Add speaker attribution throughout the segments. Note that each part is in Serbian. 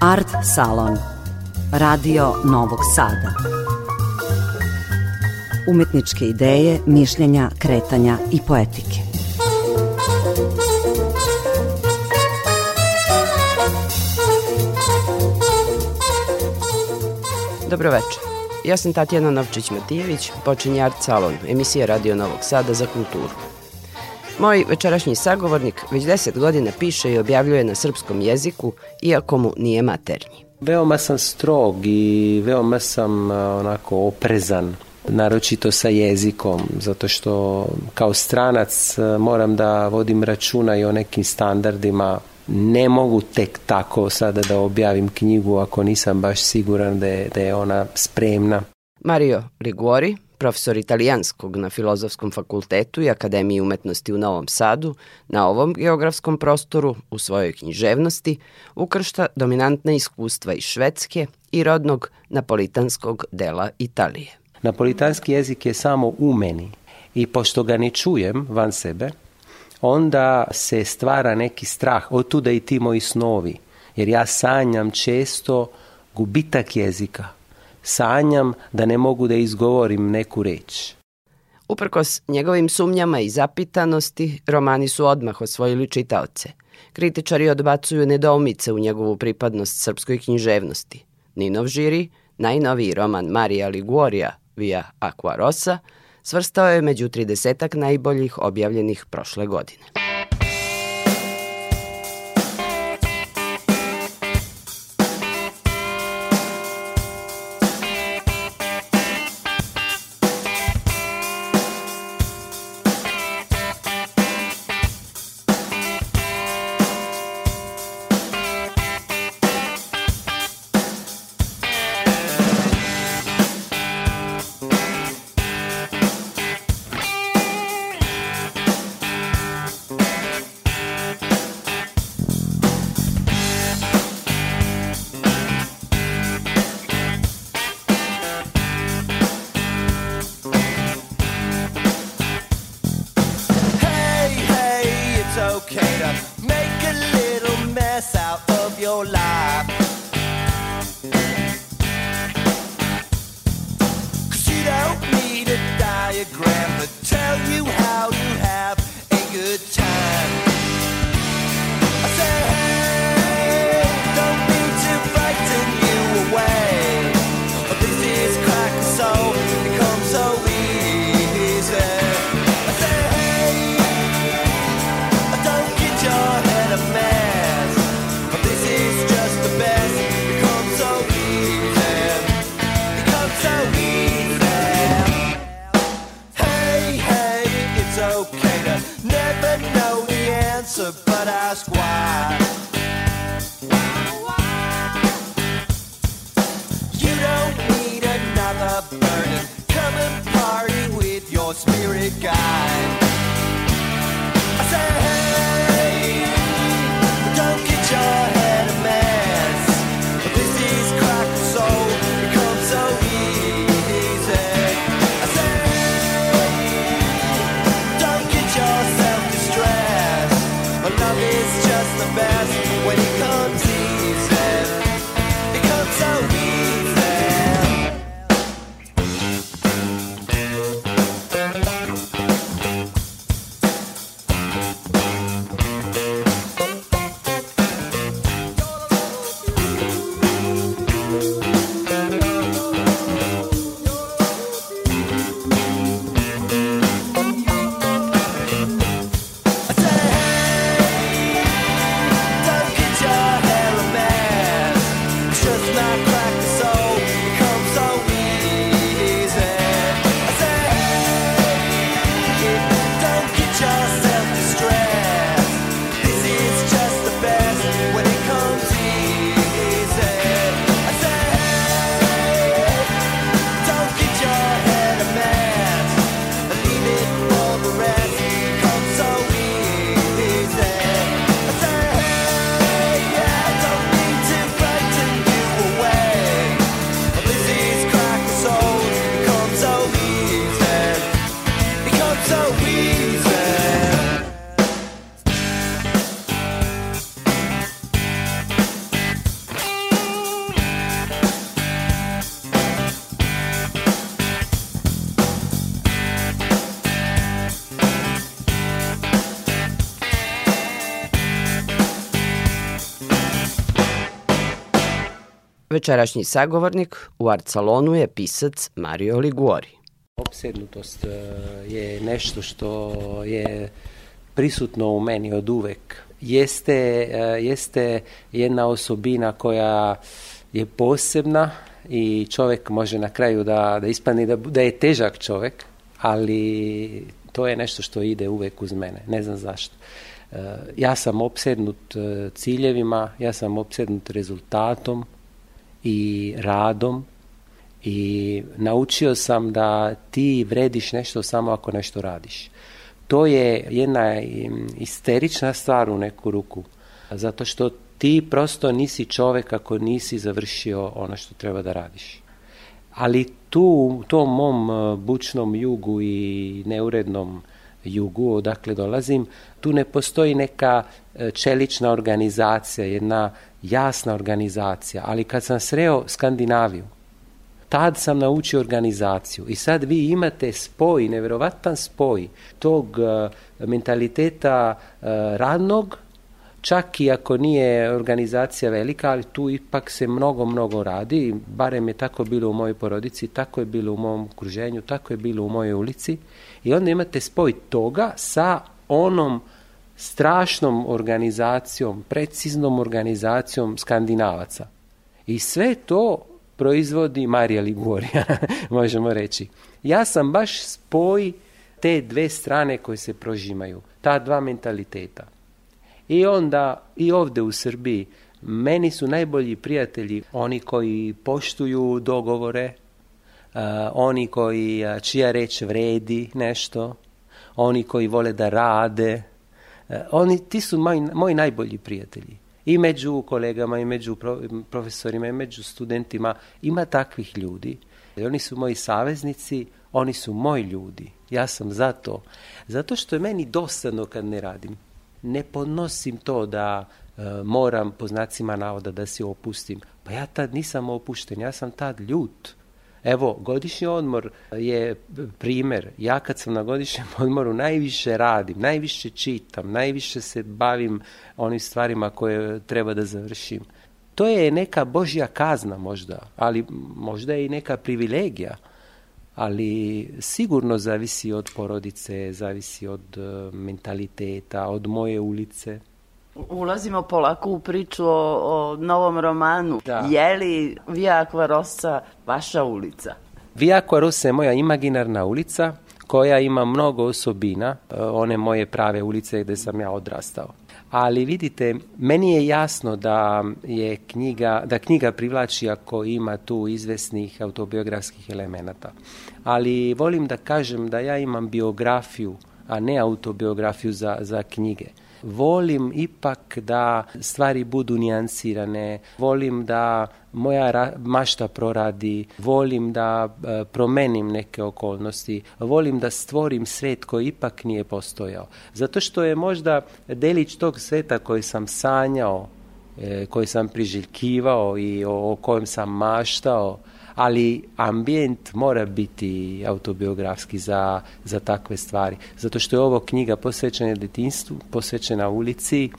Speaker 1: Art Salon Radio Novog Sada Umetničke ideje, mišljenja, kretanja i poetike
Speaker 2: Dobro večer. Ja sam Tatjana Novčić-Matijević, počinje Art Salon, emisija Radio Novog Sada za kulturu. Moj večerašnji sagovornik već deset godina piše i objavljuje na srpskom jeziku, iako mu nije maternji.
Speaker 3: Veoma sam strog i veoma sam onako oprezan naročito sa jezikom, zato što kao stranac moram da vodim računa i o nekim standardima. Ne mogu tek tako sada da objavim knjigu ako nisam baš siguran da je, da je ona spremna.
Speaker 2: Mario Liguori, profesor italijanskog na Filozofskom fakultetu i Akademiji umetnosti u Novom Sadu, na ovom geografskom prostoru u svojoj književnosti ukršta dominantna iskustva iz švedske i rodnog napolitanskog dela Italije.
Speaker 3: Napolitanski jezik je samo u meni i pošto ga ne čujem van sebe, onda se stvara neki strah, od tuda i ti moji snovi, jer ja sanjam često gubitak jezika, sanjam da ne mogu da izgovorim neku reč.
Speaker 2: Uprkos njegovim sumnjama i zapitanosti, romani su odmah osvojili čitaoce. Kritičari odbacuju nedoumice u njegovu pripadnost srpskoj književnosti. Ninov žiri, najnoviji roman Marija Liguorija, Via Aqua Rosa, svrstao je među 30 najboljih objavljenih prošle godine. diagram that tell you how to have guide. Večerašnji sagovornik u art salonu je pisac Mario Liguori.
Speaker 3: Opsednutost e, je nešto što je prisutno u meni od uvek. Jeste, e, jeste jedna osobina koja je posebna i čovjek može na kraju da, da ispadne da, da je težak čovjek, ali to je nešto što ide uvek uz mene. Ne znam zašto. E, ja sam opsednut ciljevima, ja sam opsednut rezultatom, i radom i naučio sam da ti vrediš nešto samo ako nešto radiš. To je jedna isterična stvar u neku ruku, zato što ti prosto nisi čovjek ako nisi završio ono što treba da radiš. Ali tu, u tom mom e, bučnom jugu i neurednom jugu odakle dolazim, tu ne postoji neka e, čelična organizacija, jedna jasna organizacija, ali kad sam sreo Skandinaviju, tad sam naučio organizaciju i sad vi imate spoj, nevjerovatan spoj tog uh, mentaliteta uh, radnog, čak i ako nije organizacija velika, ali tu ipak se mnogo, mnogo radi, barem je tako bilo u mojoj porodici, tako je bilo u mom okruženju, tako je bilo u mojoj ulici. I onda imate spoj toga sa onom strašnom organizacijom, preciznom organizacijom skandinavaca. I sve to proizvodi Marija Ligurija, možemo reći. Ja sam baš spoj te dve strane koje se prožimaju, ta dva mentaliteta. I onda i ovdje u Srbiji meni su najbolji prijatelji oni koji poštuju dogovore, uh, oni koji, čija reč vredi nešto, oni koji vole da rade, oni, ti su moji, moji najbolji prijatelji. I među kolegama, i među profesorima, i među studentima. Ima takvih ljudi. Oni su moji saveznici, oni su moji ljudi. Ja sam zato. Zato što je meni dosadno kad ne radim. Ne podnosim to da e, moram po znacima navoda da se opustim. Pa ja tad nisam opušten, ja sam tad ljut. Evo, godišnji odmor je primjer. Ja kad sam na godišnjem odmoru najviše radim, najviše čitam, najviše se bavim onim stvarima koje treba da završim. To je neka božja kazna možda, ali možda je i neka privilegija. Ali sigurno zavisi od porodice, zavisi od e, mentaliteta, od moje ulice.
Speaker 4: Ulazimo polako u priču o, o novom romanu. Da. Je li Via Aquarossa vaša ulica?
Speaker 3: Via Aquarossa je moja imaginarna ulica koja ima mnogo osobina, e, one moje prave ulice gdje sam ja odrastao. Ali vidite, meni je jasno da je knjiga, da knjiga privlači ako ima tu izvesnih autobiografskih elemenata. Ali volim da kažem da ja imam biografiju, a ne autobiografiju za, za knjige volim ipak da stvari budu nijansirane, volim da moja mašta proradi, volim da e, promenim neke okolnosti, volim da stvorim svet koji ipak nije postojao. Zato što je možda delić tog sveta koji sam sanjao, e, koji sam priželjkivao i o, o kojem sam maštao, ali ambijent mora biti autobiografski za, za takve stvari. Zato što je ovo knjiga posvećena detinstvu, posvećena ulici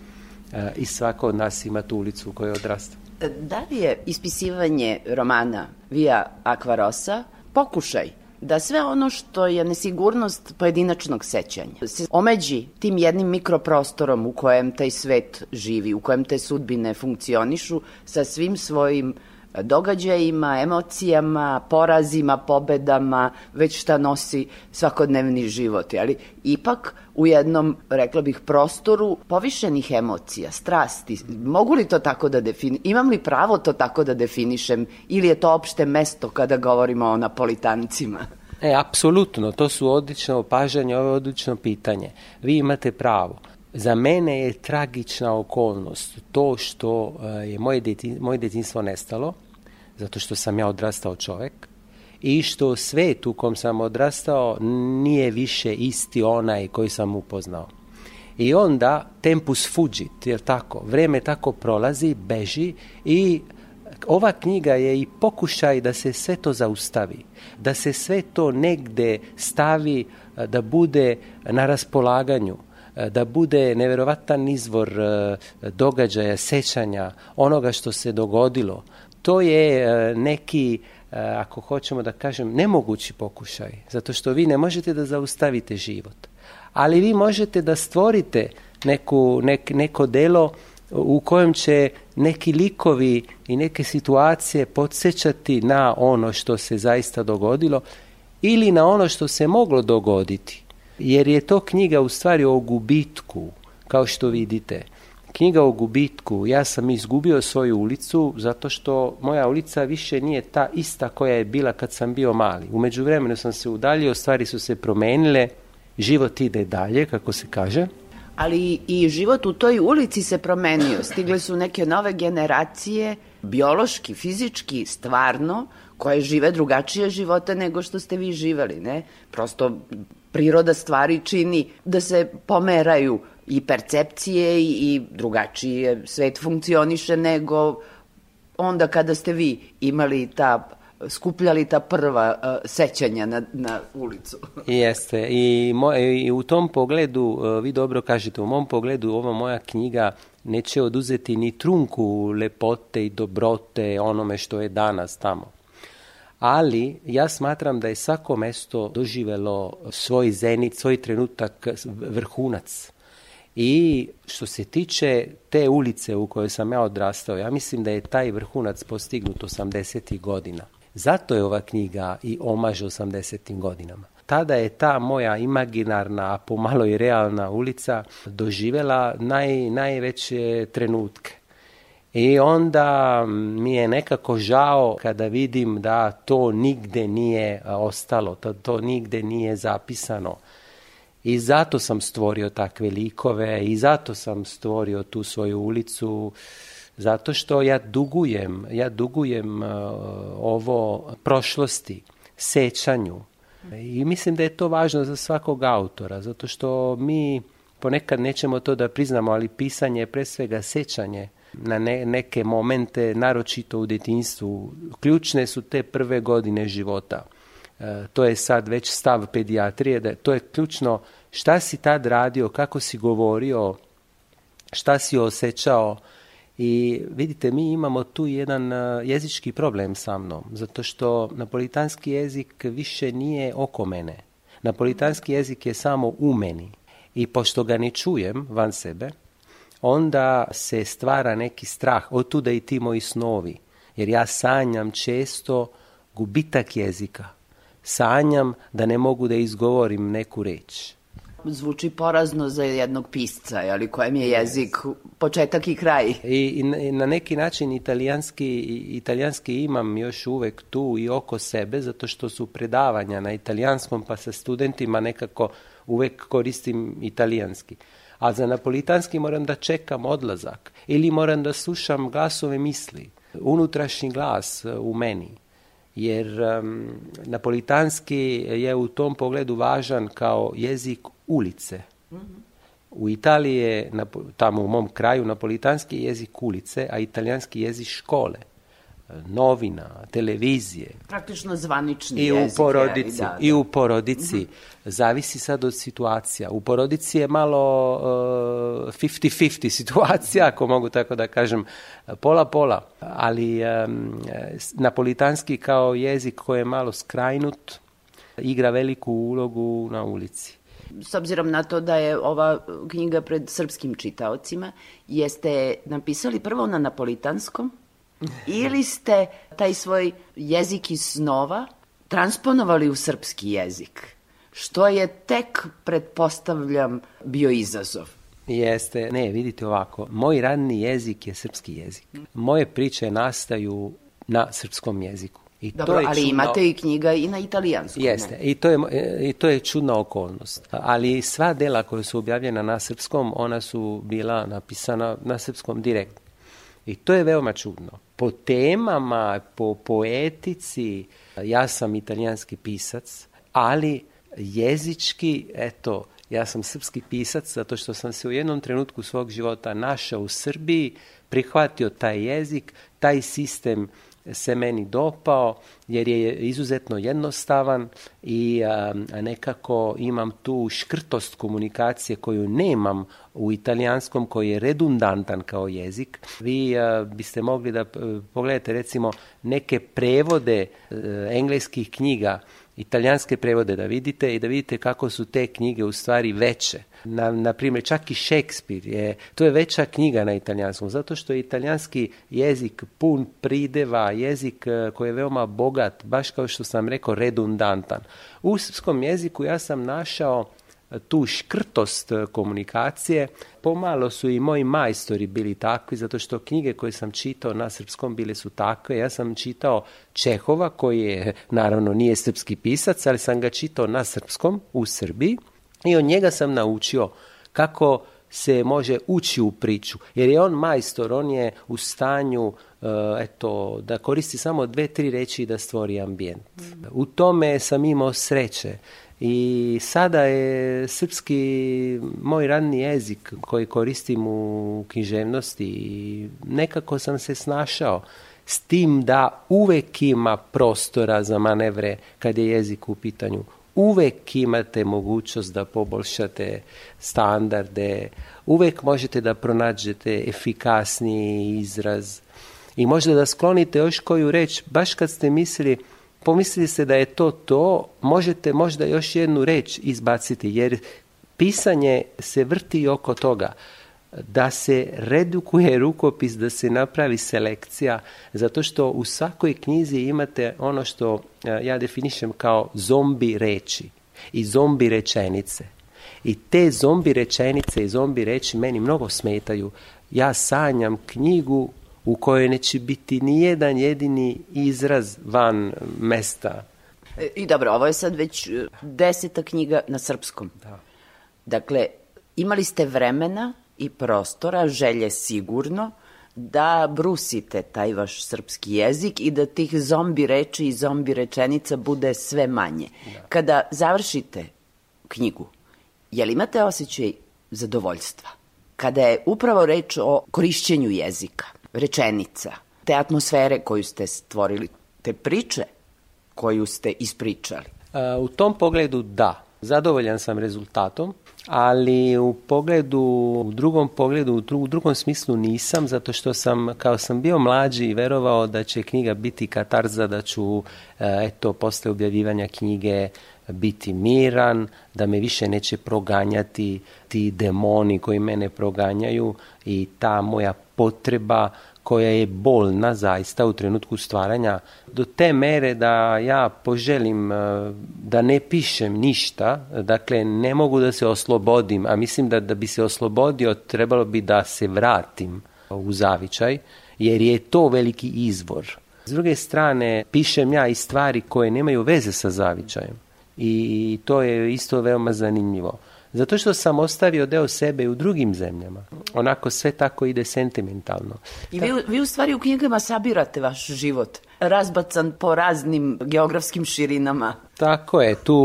Speaker 3: e, i svako od nas ima tu ulicu u kojoj odrasta.
Speaker 4: E, da li je ispisivanje romana Via Aquarosa pokušaj da sve ono što je nesigurnost pojedinačnog sećanja se omeđi tim jednim mikroprostorom u kojem taj svet živi, u kojem te sudbine funkcionišu sa svim svojim događajima, emocijama, porazima, pobedama, već šta nosi svakodnevni život. Ali ipak u jednom, rekla bih, prostoru povišenih emocija, strasti. Mogu li to tako da definišem? Imam li pravo to tako da definišem? Ili je to opšte mesto kada govorimo o napolitancima?
Speaker 3: E, apsolutno, to su odlično opažanje, ovo je odlično pitanje. Vi imate pravo. Za mene je tragična okolnost to što e, je moje, detin, moje detinstvo nestalo, zato što sam ja odrastao čovjek, i što svet u kom sam odrastao nije više isti onaj koji sam upoznao. I onda tempus fugit, jer tako, vreme tako prolazi, beži i ova knjiga je i pokušaj da se sve to zaustavi, da se sve to negde stavi, da bude na raspolaganju, da bude neverovatan izvor događaja, sećanja, onoga što se dogodilo, to je e, neki e, ako hoćemo da kažem, nemogući pokušaj, zato što vi ne možete da zaustavite život. Ali vi možete da stvorite neku, nek, neko delo u kojem će neki likovi i neke situacije podsjećati na ono što se zaista dogodilo ili na ono što se moglo dogoditi. Jer je to knjiga u stvari o gubitku, kao što vidite. Knjiga o gubitku. Ja sam izgubio svoju ulicu zato što moja ulica više nije ta ista koja je bila kad sam bio mali. U međuvremenu sam se udaljio, stvari su se promenile, život ide dalje, kako se kaže
Speaker 4: ali i život u toj ulici se promenio. Stigle su neke nove generacije, biološki, fizički, stvarno, koje žive drugačije živote nego što ste vi živeli, ne? Prosto priroda stvari čini da se pomeraju i percepcije i, i drugačije svet funkcioniše nego onda kada ste vi imali ta skupljali ta prva uh, sećanja na, na ulicu.
Speaker 3: Jeste. I, mo, I u tom pogledu, uh, vi dobro kažete, u mom pogledu ova moja knjiga neće oduzeti ni trunku lepote i dobrote onome što je danas tamo. Ali ja smatram da je svako mesto doživelo svoj zenit, svoj trenutak vrhunac. I što se tiče te ulice u kojoj sam ja odrastao, ja mislim da je taj vrhunac postignut 80. godina. Zato je ova knjiga i omaž 80. godinama. Tada je ta moja imaginarna, a pomalo i realna ulica doživela naj, najveće trenutke. I onda mi je nekako žao kada vidim da to nigde nije ostalo, da to nigde nije zapisano. I zato sam stvorio takve likove i zato sam stvorio tu svoju ulicu zato što ja dugujem, ja dugujem uh, ovo prošlosti, sećanju. I mislim da je to važno za svakog autora, zato što mi ponekad nećemo to da priznamo, ali pisanje je pre svega sećanje na ne, neke momente, naročito u detinstvu. Ključne su te prve godine života. E, to je sad već stav pedijatrije, da to je ključno šta si tad radio, kako si govorio, šta si osjećao, I vidite, mi imamo tu jedan jezički problem sa mnom, zato što napolitanski jezik više nije oko mene. Napolitanski jezik je samo u meni. I pošto ga ne čujem van sebe, onda se stvara neki strah, od tuda i ti moji snovi. Jer ja sanjam često gubitak jezika. Sanjam da ne mogu da izgovorim neku reč
Speaker 4: zvuči porazno za jednog pisca, ali kojem je jezik početak i kraj.
Speaker 3: I, i na neki način italijanski, italijanski imam još uvek tu i oko sebe, zato što su predavanja na italijanskom, pa sa studentima nekako uvek koristim italijanski. A za napolitanski moram da čekam odlazak ili moram da slušam glasove misli, unutrašnji glas u meni jer um, napolitanski je u tom pogledu važan kao jezik ulice. Mm -hmm. U Italiji je, tamo u mom kraju, napolitanski jezik ulice, a italijanski jezik škole novina, televizije.
Speaker 4: Praktično zvanični
Speaker 3: I
Speaker 4: jezik.
Speaker 3: U porodici, da, da. I u porodici. Mm -hmm. Zavisi sad od situacija. U porodici je malo 50-50 uh, situacija, ako mogu tako da kažem, pola-pola. Ali um, napolitanski kao jezik koji je malo skrajnut, igra veliku ulogu na ulici
Speaker 4: s obzirom na to da je ova knjiga pred srpskim čitaocima, jeste napisali prvo na napolitanskom, ili ste taj svoj jezik iz snova transponovali u srpski jezik, što je tek, pretpostavljam, bio izazov.
Speaker 3: Jeste, ne, vidite ovako, moj radni jezik je srpski jezik. Moje priče nastaju na srpskom jeziku.
Speaker 4: I Dobro, to je ali čudno... imate i knjiga i na italijanskom.
Speaker 3: Jeste, i to, je, i to je čudna okolnost. Ali sva dela koja su objavljena na srpskom, ona su bila napisana na srpskom direktno. I to je veoma čudno. Po temama, po poetici, ja sam italijanski pisac, ali jezički, eto, ja sam srpski pisac zato što sam se u jednom trenutku svog života našao u Srbiji, prihvatio taj jezik, taj sistem se meni dopao jer je izuzetno jednostavan i nekako imam tu škrtost komunikacije koju nemam u italijanskom koji je redundantan kao jezik. Vi biste mogli da pogledate recimo neke prevode e, engleskih knjiga italijanske prevode da vidite i da vidite kako su te knjige u stvari veće. Na, na primjer, čak i Shakespeare je, to je veća knjiga na italijanskom, zato što je italijanski jezik pun prideva, jezik e, koji je veoma bogat, baš kao što sam rekao, redundantan. U srpskom jeziku ja sam našao tu škrtost e, komunikacije. Pomalo su i moji majstori bili takvi, zato što knjige koje sam čitao na srpskom bile su takve. Ja sam čitao Čehova, koji je, naravno, nije srpski pisac, ali sam ga čitao na srpskom u Srbiji i od njega sam naučio kako se može ući u priču, jer je on majstor, on je u stanju e, eto, da koristi samo dve, tri reći da stvori ambijent. U tome sam imao sreće i sada je srpski moj radni jezik koji koristim u književnosti i nekako sam se snašao s tim da uvek ima prostora za manevre kad je jezik u pitanju. Uvek imate mogućnost da poboljšate standarde, uvek možete da pronađete efikasniji izraz i možda da sklonite još koju reč, baš kad ste mislili pomislili ste da je to to, možete možda još jednu reč izbaciti, jer pisanje se vrti oko toga da se redukuje rukopis, da se napravi selekcija, zato što u svakoj knjizi imate ono što e, ja definišem kao zombi reči i zombi rečenice. I te zombi rečenice i zombi reči meni mnogo smetaju. Ja sanjam knjigu u kojoj neće biti ni jedan jedini izraz van mesta.
Speaker 4: E, I dobro, ovo je sad već e, deseta knjiga na srpskom.
Speaker 3: Da.
Speaker 4: Dakle, imali ste vremena i prostora, želje sigurno, da brusite taj vaš srpski jezik i da tih zombi reči i zombi rečenica bude sve manje. Da. Kada završite knjigu, je li imate osjećaj zadovoljstva? Kada je upravo reč o korišćenju jezika, rečenica, te atmosfere koju ste stvorili, te priče koju ste ispričali?
Speaker 3: U tom pogledu da. Zadovoljan sam rezultatom, ali u pogledu, u drugom pogledu, u drugom smislu nisam, zato što sam, kao sam bio mlađi verovao da će knjiga biti katarza, da ću, e, eto, posle objavljivanja knjige biti miran, da me više neće proganjati ti demoni koji mene proganjaju i ta moja potreba koja je bolna zaista u trenutku stvaranja do te mere da ja poželim e, da ne pišem ništa, dakle ne mogu da se oslobodim, a mislim da da bi se oslobodio trebalo bi da se vratim u zavičaj, jer je to veliki izvor. S druge strane, pišem ja i stvari koje nemaju veze sa zavičajem i to je isto veoma zanimljivo. Zato što sam ostavio deo sebe u drugim zemljama. Onako sve tako ide sentimentalno.
Speaker 4: I vi, vi u stvari u knjigama sabirate vaš život, razbacan po raznim geografskim širinama.
Speaker 3: Tako je, tu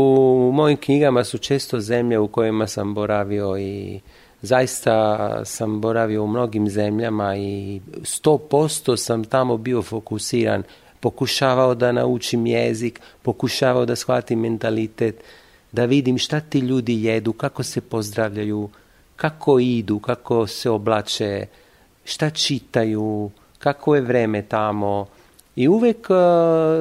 Speaker 3: u mojim knjigama su često zemlje u kojima sam boravio i zaista sam boravio u mnogim zemljama i 100% sam tamo bio fokusiran pokušavao da naučim jezik, pokušavao da shvatim mentalitet, da vidim šta ti ljudi jedu, kako se pozdravljaju, kako idu, kako se oblače, šta čitaju, kako je vreme tamo. I uvek uh,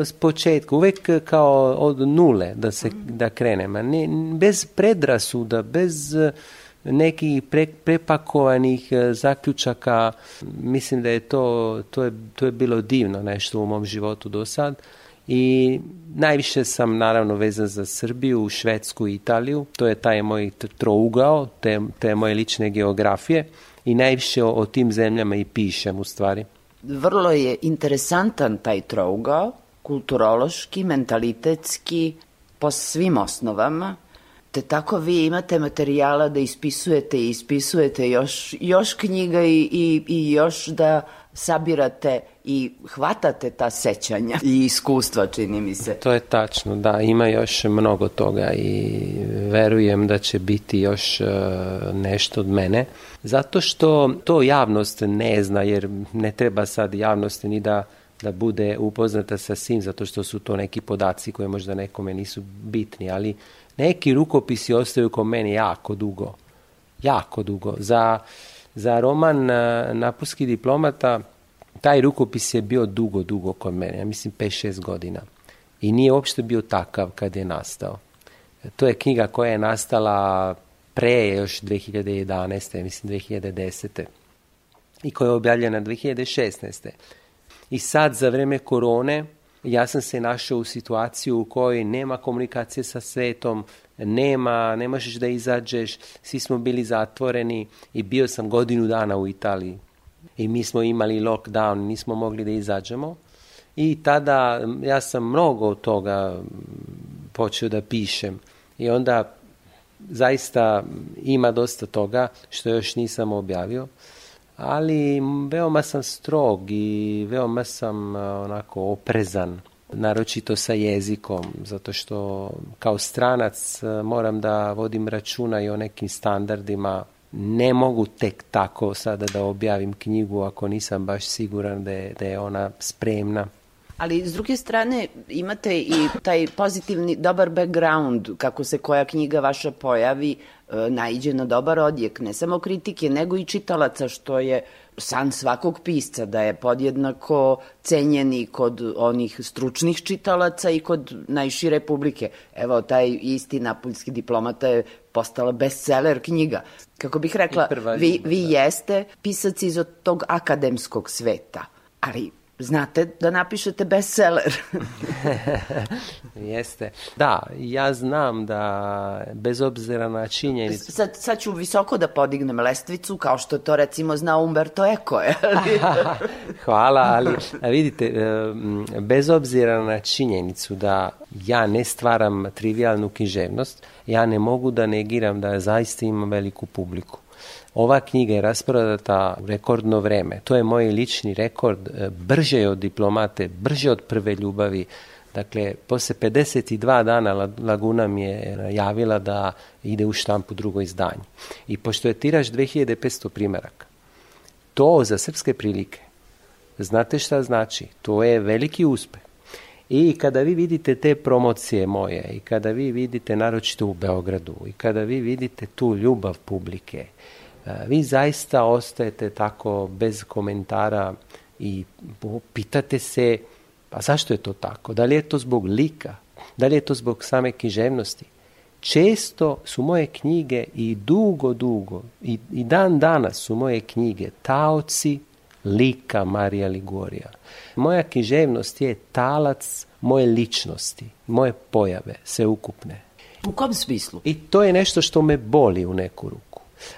Speaker 3: s početka, uvek kao od nule da se da krenem, ne, bez predrasuda, bez uh, nekih pre, prepakovanih uh, zaključaka. Mislim da je to, to je, to je bilo divno nešto u mom životu do sad. I najviše sam naravno vezan za Srbiju, Švedsku i Italiju. To je taj moj trougao, te, te moje lične geografije i najviše o, o tim zemljama i pišem u stvari.
Speaker 4: Vrlo je interesantan taj trougao, kulturološki, mentalitetski, po svim osnovama, te tako vi imate materijala da ispisujete i ispisujete još, još knjiga i, i, i još da sabirate i hvatate ta sećanja i iskustva, čini mi se.
Speaker 3: To je tačno, da, ima još mnogo toga i verujem da će biti još uh, nešto od mene. Zato što to javnost ne zna, jer ne treba sad javnosti ni da da bude upoznata sa svim, zato što su to neki podaci koje možda nekome nisu bitni, ali neki rukopisi ostaju ko meni jako dugo. Jako dugo. Za, za roman e, Napolski diplomata taj rukopis je bio dugo, dugo kod mene, ja mislim 5-6 godina. I nije uopšte bio takav kad je nastao. To je knjiga koja je nastala pre još 2011. mislim 2010. i koja je objavljena 2016. I sad za vreme korone ja sam se našao u situaciju u kojoj nema komunikacije sa svetom, nema, ne možeš da izađeš, svi smo bili zatvoreni i bio sam godinu dana u Italiji. I mi smo imali lockdown, nismo mogli da izađemo. I tada ja sam mnogo od toga počeo da pišem. I onda zaista ima dosta toga što još nisam objavio ali veoma sam strog i veoma sam onako oprezan naročito sa jezikom, zato što kao stranac moram da vodim računa i o nekim standardima. Ne mogu tek tako sada da objavim knjigu ako nisam baš siguran da je, da je ona spremna.
Speaker 4: Ali s druge strane imate i taj pozitivni dobar background kako se koja knjiga vaša pojavi e, naiđe na dobar odjek, ne samo kritike, nego i čitalaca, što je san svakog pisca, da je podjednako cenjeni kod onih stručnih čitalaca i kod najšire publike. Evo, taj isti napoljski diplomata je postala bestseller knjiga. Kako bih rekla, vi, vi da. jeste pisac iz tog akademskog sveta, ali znate da napišete bestseller.
Speaker 3: Jeste. Da, ja znam da bez obzira na činjenicu...
Speaker 4: Sad, sad ću visoko da podignem lestvicu, kao što to recimo zna Umberto. Je
Speaker 3: Hvala, ali vidite, e, bez obzira na činjenicu da ja ne stvaram trivialnu književnost, ja ne mogu da negiram da zaista imam veliku publiku. Ova knjiga je rasprodata u rekordno vreme. To je moj lični rekord, e, brže od diplomate, brže od prve ljubavi. Dakle, posle 52 dana Laguna mi je javila da ide u štampu drugo izdanje. I pošto je tiraž 2500 primeraka, to za srpske prilike, znate šta znači? To je veliki uspeh. I kada vi vidite te promocije moje i kada vi vidite naročito u Beogradu i kada vi vidite tu ljubav publike, vi zaista ostajete tako bez komentara i pitate se pa zašto je to tako? Da li je to zbog lika? Da li je to zbog same književnosti? Često su moje knjige i dugo, dugo i, i dan danas su moje knjige taoci lika Marija Ligorija. Moja književnost je talac moje ličnosti, moje pojave, sve ukupne.
Speaker 4: U kom smislu?
Speaker 3: I to je nešto što me boli u neku ruku.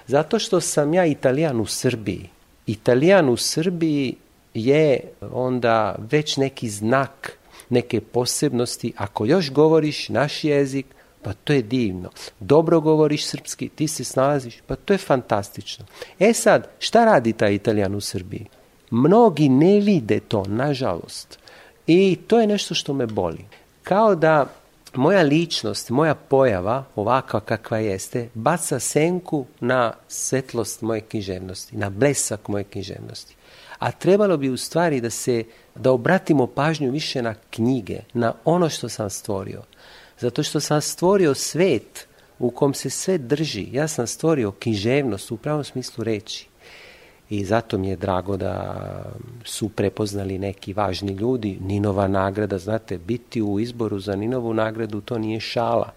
Speaker 3: Zato što sam ja italijan u Srbiji. Italijan u Srbiji je onda već neki znak neke posebnosti. Ako još govoriš naš jezik, pa to je divno. Dobro govoriš srpski, ti se snalaziš, pa to je fantastično. E sad, šta radi taj italijan u Srbiji? Mnogi ne vide to, nažalost. I to je nešto što me boli. Kao da moja ličnost, moja pojava, ovakva kakva jeste, baca senku na svetlost moje književnosti, na blesak moje književnosti. A trebalo bi u stvari da se, da obratimo pažnju više na knjige, na ono što sam stvorio. Zato što sam stvorio svet u kom se sve drži. Ja sam stvorio književnost u pravom smislu reči i zato mi je drago da su prepoznali neki važni ljudi. Ninova nagrada, znate, biti u izboru za Ninovu nagradu, to nije šala.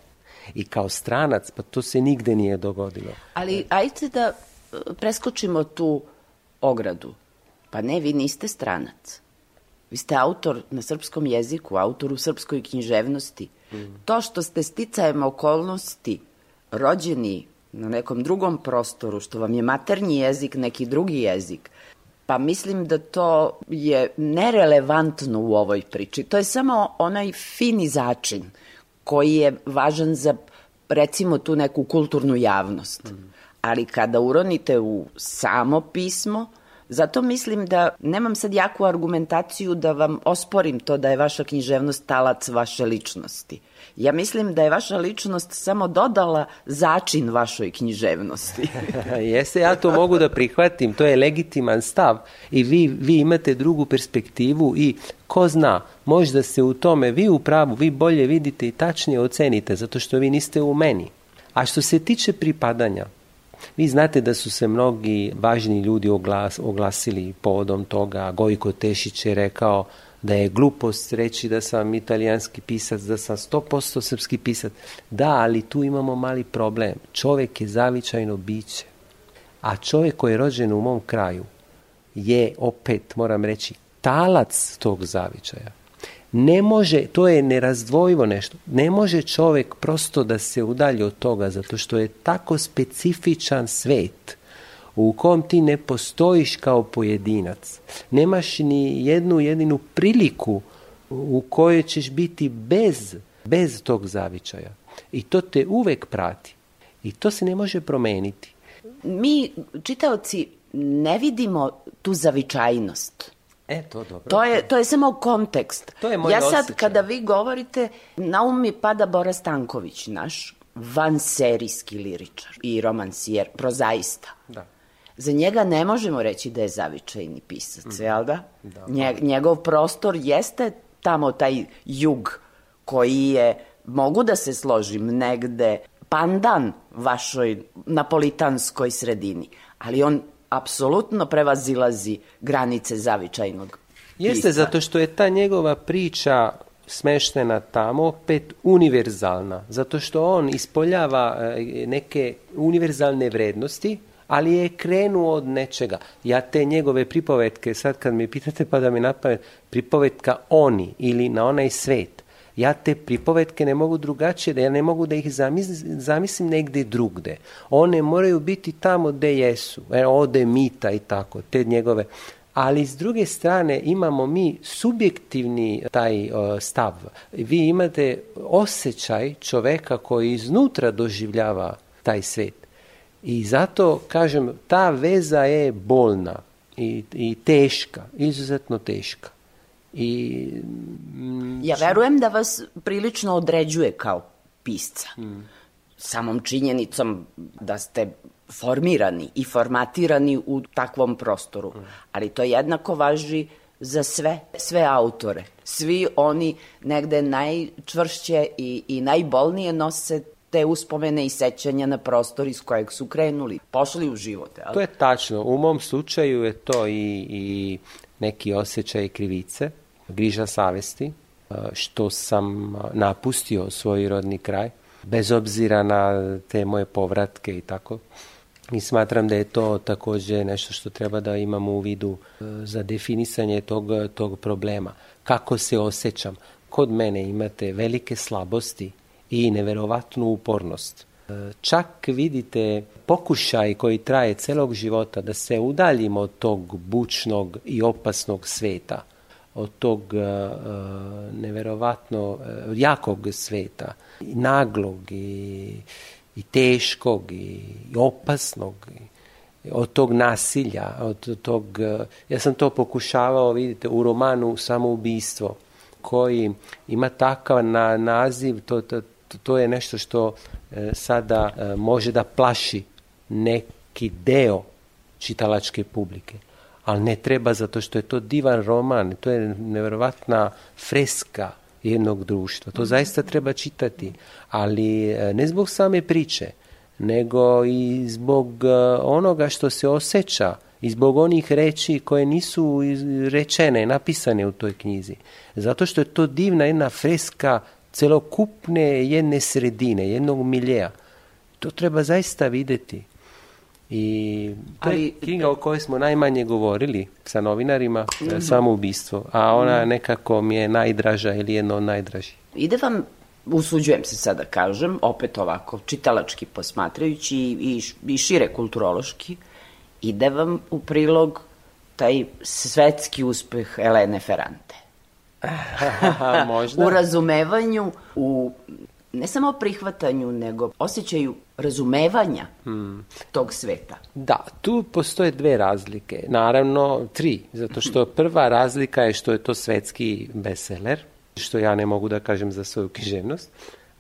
Speaker 3: I kao stranac, pa to se nigde nije dogodilo.
Speaker 4: Ali ajte da e, preskočimo tu ogradu. Pa ne, vi niste stranac. Vi ste autor na srpskom jeziku, autor u srpskoj književnosti. Mm. To što ste sticajem okolnosti rođeni na nekom drugom prostoru, što vam je maternji jezik neki drugi jezik, pa mislim da to je nerelevantno u ovoj priči. To je samo onaj fini začin koji je važan za recimo tu neku kulturnu javnost. Mm. Ali kada uronite u samo pismo, Zato mislim da nemam sad jaku argumentaciju da vam osporim to da je vaša književnost talac vaše ličnosti. Ja mislim da je vaša ličnost samo dodala začin vašoj književnosti.
Speaker 3: Jeste, ja to mogu da prihvatim, to je legitiman stav i vi, vi imate drugu perspektivu i ko zna, možda se u tome vi u pravu, vi bolje vidite i tačnije ocenite, zato što vi niste u meni. A što se tiče pripadanja, vi znate da su se mnogi važni ljudi oglas, oglasili povodom toga. Gojko Tešić je rekao da je glupost reći da sam italijanski pisac, da sam 100% srpski pisac. Da, ali tu imamo mali problem. Čovjek je zavičajno biće. A čovjek koji je rođen u mom kraju je, opet moram reći, talac tog zavičaja. Ne može, to je nerazdvojivo nešto, ne može čovjek prosto da se udalji od toga, zato što je tako specifičan svet u kom ti ne postojiš kao pojedinac. Nemaš ni jednu jedinu priliku u kojoj ćeš biti bez, bez tog zavičaja. I to te uvek prati. I to se ne može promeniti.
Speaker 4: Mi, čitaoci, ne vidimo tu zavičajnost.
Speaker 3: E, to dobro.
Speaker 4: To je, to je samo kontekst.
Speaker 3: To je moj
Speaker 4: ja sad,
Speaker 3: osjećaj.
Speaker 4: kada vi govorite, na um mi pada Bora Stanković, naš vanserijski liričar i romansijer, prozaista.
Speaker 3: Da.
Speaker 4: Za njega ne možemo reći da je zavičajni pisac,
Speaker 3: Mhm.
Speaker 4: jel da? Nje, njegov prostor jeste tamo taj jug koji je, mogu da se složim, negde pandan vašoj napolitanskoj sredini, ali on apsolutno prevazilazi granice zavičajnog
Speaker 3: Jeste,
Speaker 4: pisca.
Speaker 3: zato što je ta njegova priča smeštena tamo, opet univerzalna, zato što on ispoljava e, neke univerzalne vrednosti, ali je krenuo od nečega. Ja te njegove pripovetke, sad kad mi pitate pa da mi napamet, pripovetka oni ili na onaj svet, ja te pripovetke ne mogu drugačije, da ja ne mogu da ih zamislim, zamislim negde drugde. One moraju biti tamo gde jesu. E, ode mita i tako, te njegove. Ali s druge strane imamo mi subjektivni taj o, stav. Vi imate osjećaj čoveka koji iznutra doživljava taj svet. I zato, kažem, ta veza je bolna i, i teška, izuzetno teška. I mm,
Speaker 4: Ja verujem da vas prilično određuje kao pisca. Samom činjenicom da ste formirani i formatirani u takvom prostoru. Ali to jednako važi za sve, sve autore. Svi oni negde najčvršće i, i najbolnije nose te uspomene i sećanja na prostor iz kojeg su krenuli, pošli u život.
Speaker 3: To je tačno. U mom slučaju je to i, i neki osjećaj krivice, griža savesti, što sam napustio svoj rodni kraj, bez obzira na te moje povratke i tako. I smatram da je to takođe nešto što treba da imamo u vidu e, za definisanje tog, tog problema. Kako se osjećam? Kod mene imate velike slabosti i neverovatnu upornost. E, Čak vidite pokušaj koji traje celog života da se udaljimo od tog bučnog i opasnog sveta, od tog uh, neverovatno uh, jakog sveta, naglog i, i teškog i, i opasnog od tog nasilja, od tog, ja sam to pokušavao, vidite, u romanu Samoubistvo, koji ima takav na, naziv, to, to, to je nešto što e, sada e, može da plaši neki deo čitalačke publike. Ali ne treba zato što je to divan roman, to je neverovatna freska jednog društva. To zaista treba čitati, ali e, ne zbog same priče, nego i zbog e, onoga što se osjeća i zbog onih reči koje nisu rečene, napisane u toj knjizi. Zato što je to divna jedna freska celokupne jedne sredine, jednog miljeja. To treba zaista videti. I to je
Speaker 4: Ali-
Speaker 3: knjiga o kojoj smo najmanje govorili sa novinarima, mm samoubistvo, a ona nekako mi je najdraža ili jedna od najdražih.
Speaker 4: Ide vam, usuđujem se sada kažem, opet ovako, čitalački posmatrajući i, i šire kulturološki, ide vam u prilog taj svetski uspeh Elene Ferrante.
Speaker 3: Možda.
Speaker 4: U razumevanju, u ne samo prihvatanju, nego osjećaju razumevanja hmm. tog sveta.
Speaker 3: Da, tu postoje dve razlike. Naravno, tri, zato što prva razlika je što je to svetski bestseller, što ja ne mogu da kažem za svoju književnost,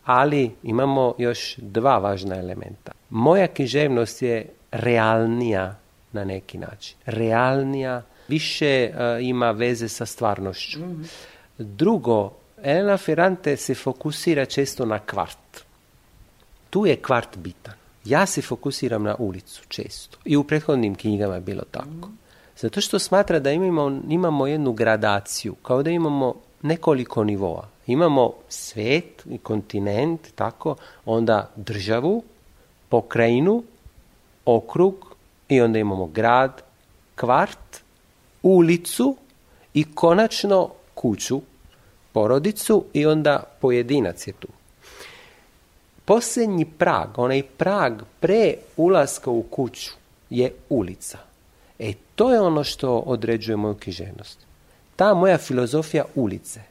Speaker 3: ali imamo još dva važna elementa. Moja književnost je realnija na neki način. Realnija, više uh, ima veze sa stvarnošću. Mm-hmm. Drugo, Elena Ferrante se fokusira često na kvart. Tu je kvart bitan. Ja se fokusiram na ulicu često. I u prethodnim knjigama je bilo tako. Zato što smatra da imamo, imamo jednu gradaciju, kao da imamo nekoliko nivoa. Imamo svet i kontinent, tako, onda državu, pokrajinu, okrug i onda imamo grad, kvart, ulicu i konačno kuću, porodicu i onda pojedinac je tu. Posljednji prag, onaj prag pre ulaska u kuću je ulica. E to je ono što određuje moju književnost. Ta moja filozofija ulice.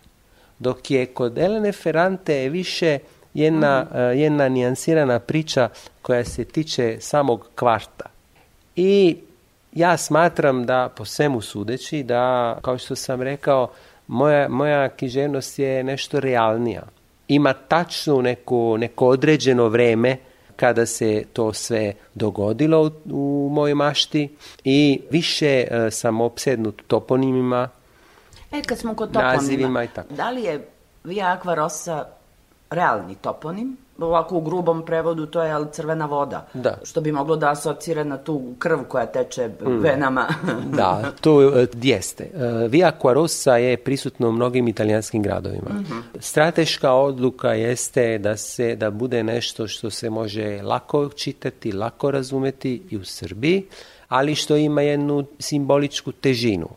Speaker 3: Dok je kod Elene Ferrante je više jedna, uh, jedna nijansirana priča koja se tiče samog kvarta. I ja smatram da, po svemu sudeći, da, kao što sam rekao, moja, moja književnost je nešto realnija. Ima tačno neko, neko određeno vreme kada se to sve dogodilo u, u mojoj mašti i više uh, sam opsednut toponimima,
Speaker 4: E, kad smo kod toponima, i tako. da li je Via Aquarosa realni toponim? Ovako u grubom prevodu to je ali crvena voda.
Speaker 3: Da.
Speaker 4: Što bi moglo da asocira na tu krv koja teče mm. venama.
Speaker 3: da, to uh, jeste. Uh, Via Aquarosa je prisutno u mnogim italijanskim gradovima. Mm -hmm. Strateška odluka jeste da se da bude nešto što se može lako čitati, lako razumeti i u Srbiji, ali što ima jednu simboličku težinu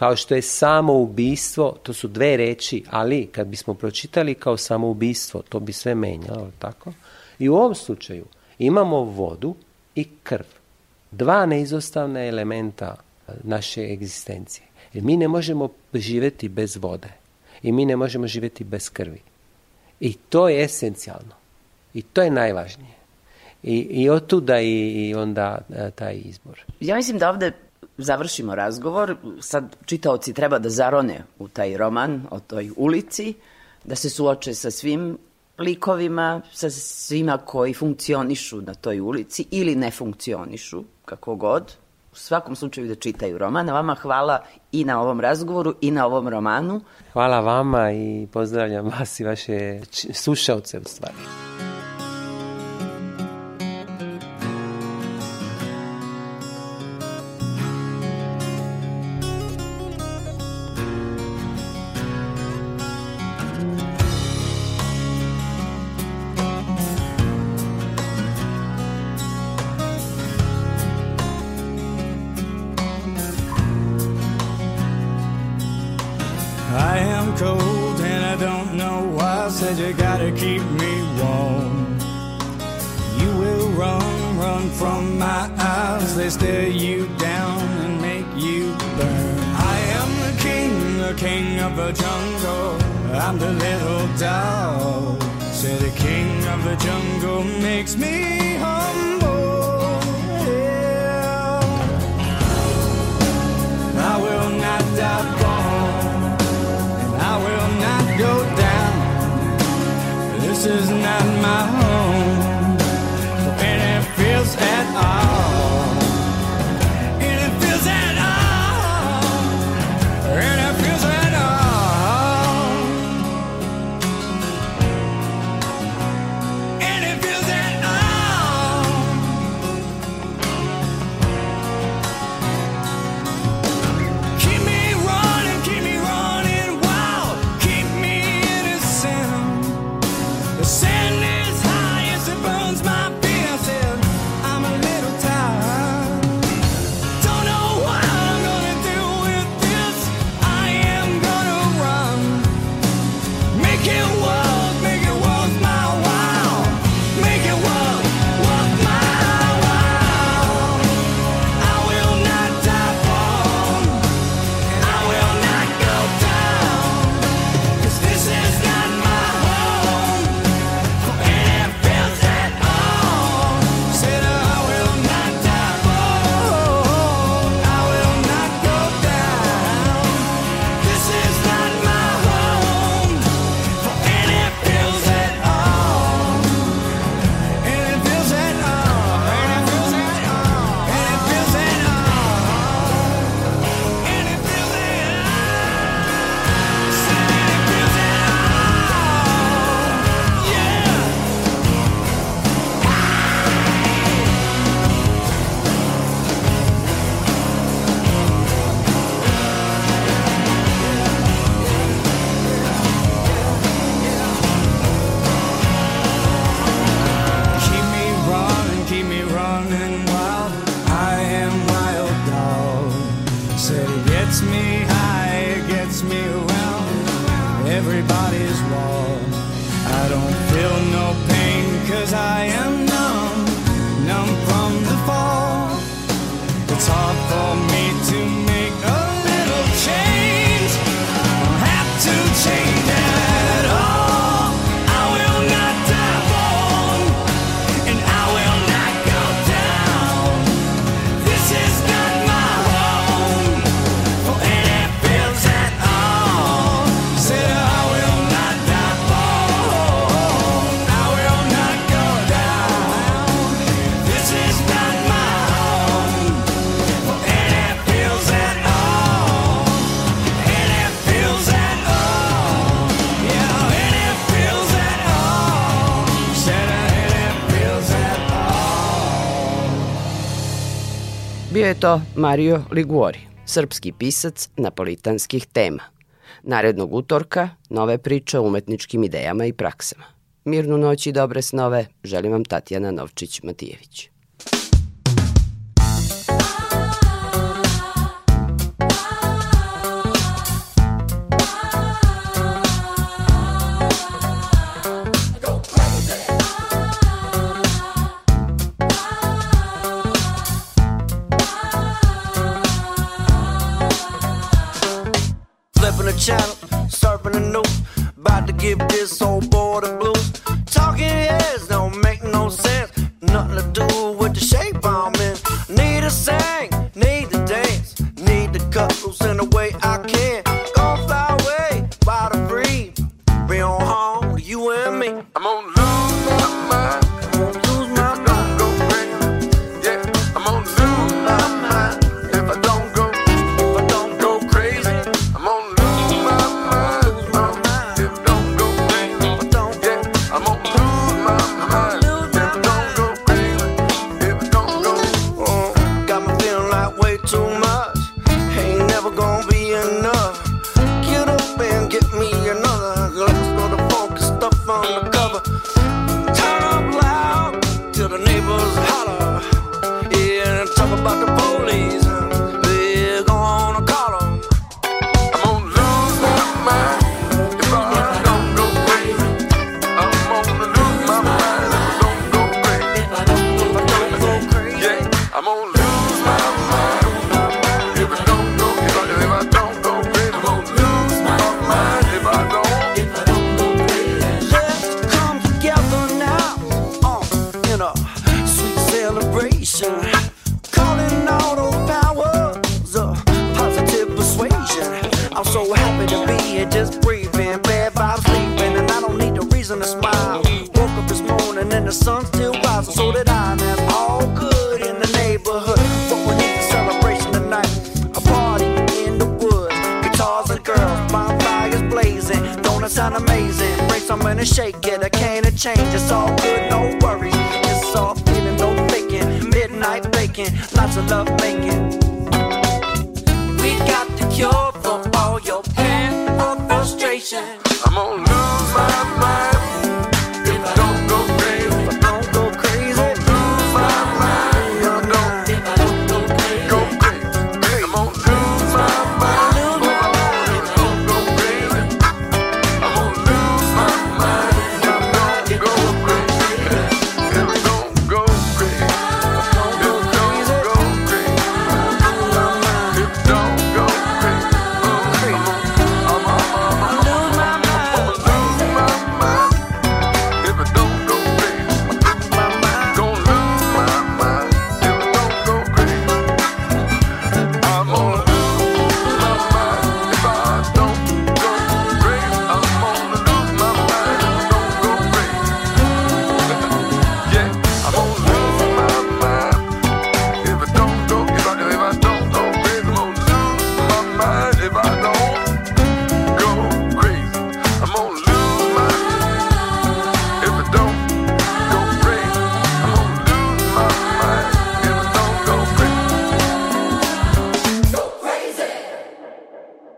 Speaker 3: kao što je samoubistvo, to su dve reči, ali kad bismo pročitali kao samoubistvo, to bi sve menjalo, tako? I u ovom slučaju imamo vodu i krv. Dva neizostavna elementa naše egzistencije. Jer mi ne možemo živjeti bez vode. I mi ne možemo živjeti bez krvi. I to je esencijalno. I to je najvažnije. I, i otuda i, i onda taj izbor.
Speaker 4: Ja mislim da ovde završimo razgovor. Sad čitaoci treba da zarone u taj roman o toj ulici, da se suoče sa svim likovima, sa svima koji funkcionišu na toj ulici ili ne funkcionišu, kako god. U svakom slučaju da čitaju roman. A vama hvala i na ovom razgovoru i na ovom romanu.
Speaker 3: Hvala vama i pozdravljam vas i vaše slušalce u stvari.
Speaker 5: they stare you down and make you burn. I am the king, the king of the jungle. I'm the little dog. Say the king of the jungle makes me humble. Yeah. I will not die and I will not go down. This is not my home.
Speaker 2: je to Mario Liguori, srpski pisac napolitanskih tema. Narednog utorka nove priče o umetničkim idejama i praksama. Mirnu noć i dobre snove, želim vam Tatjana Novčić-Matijević.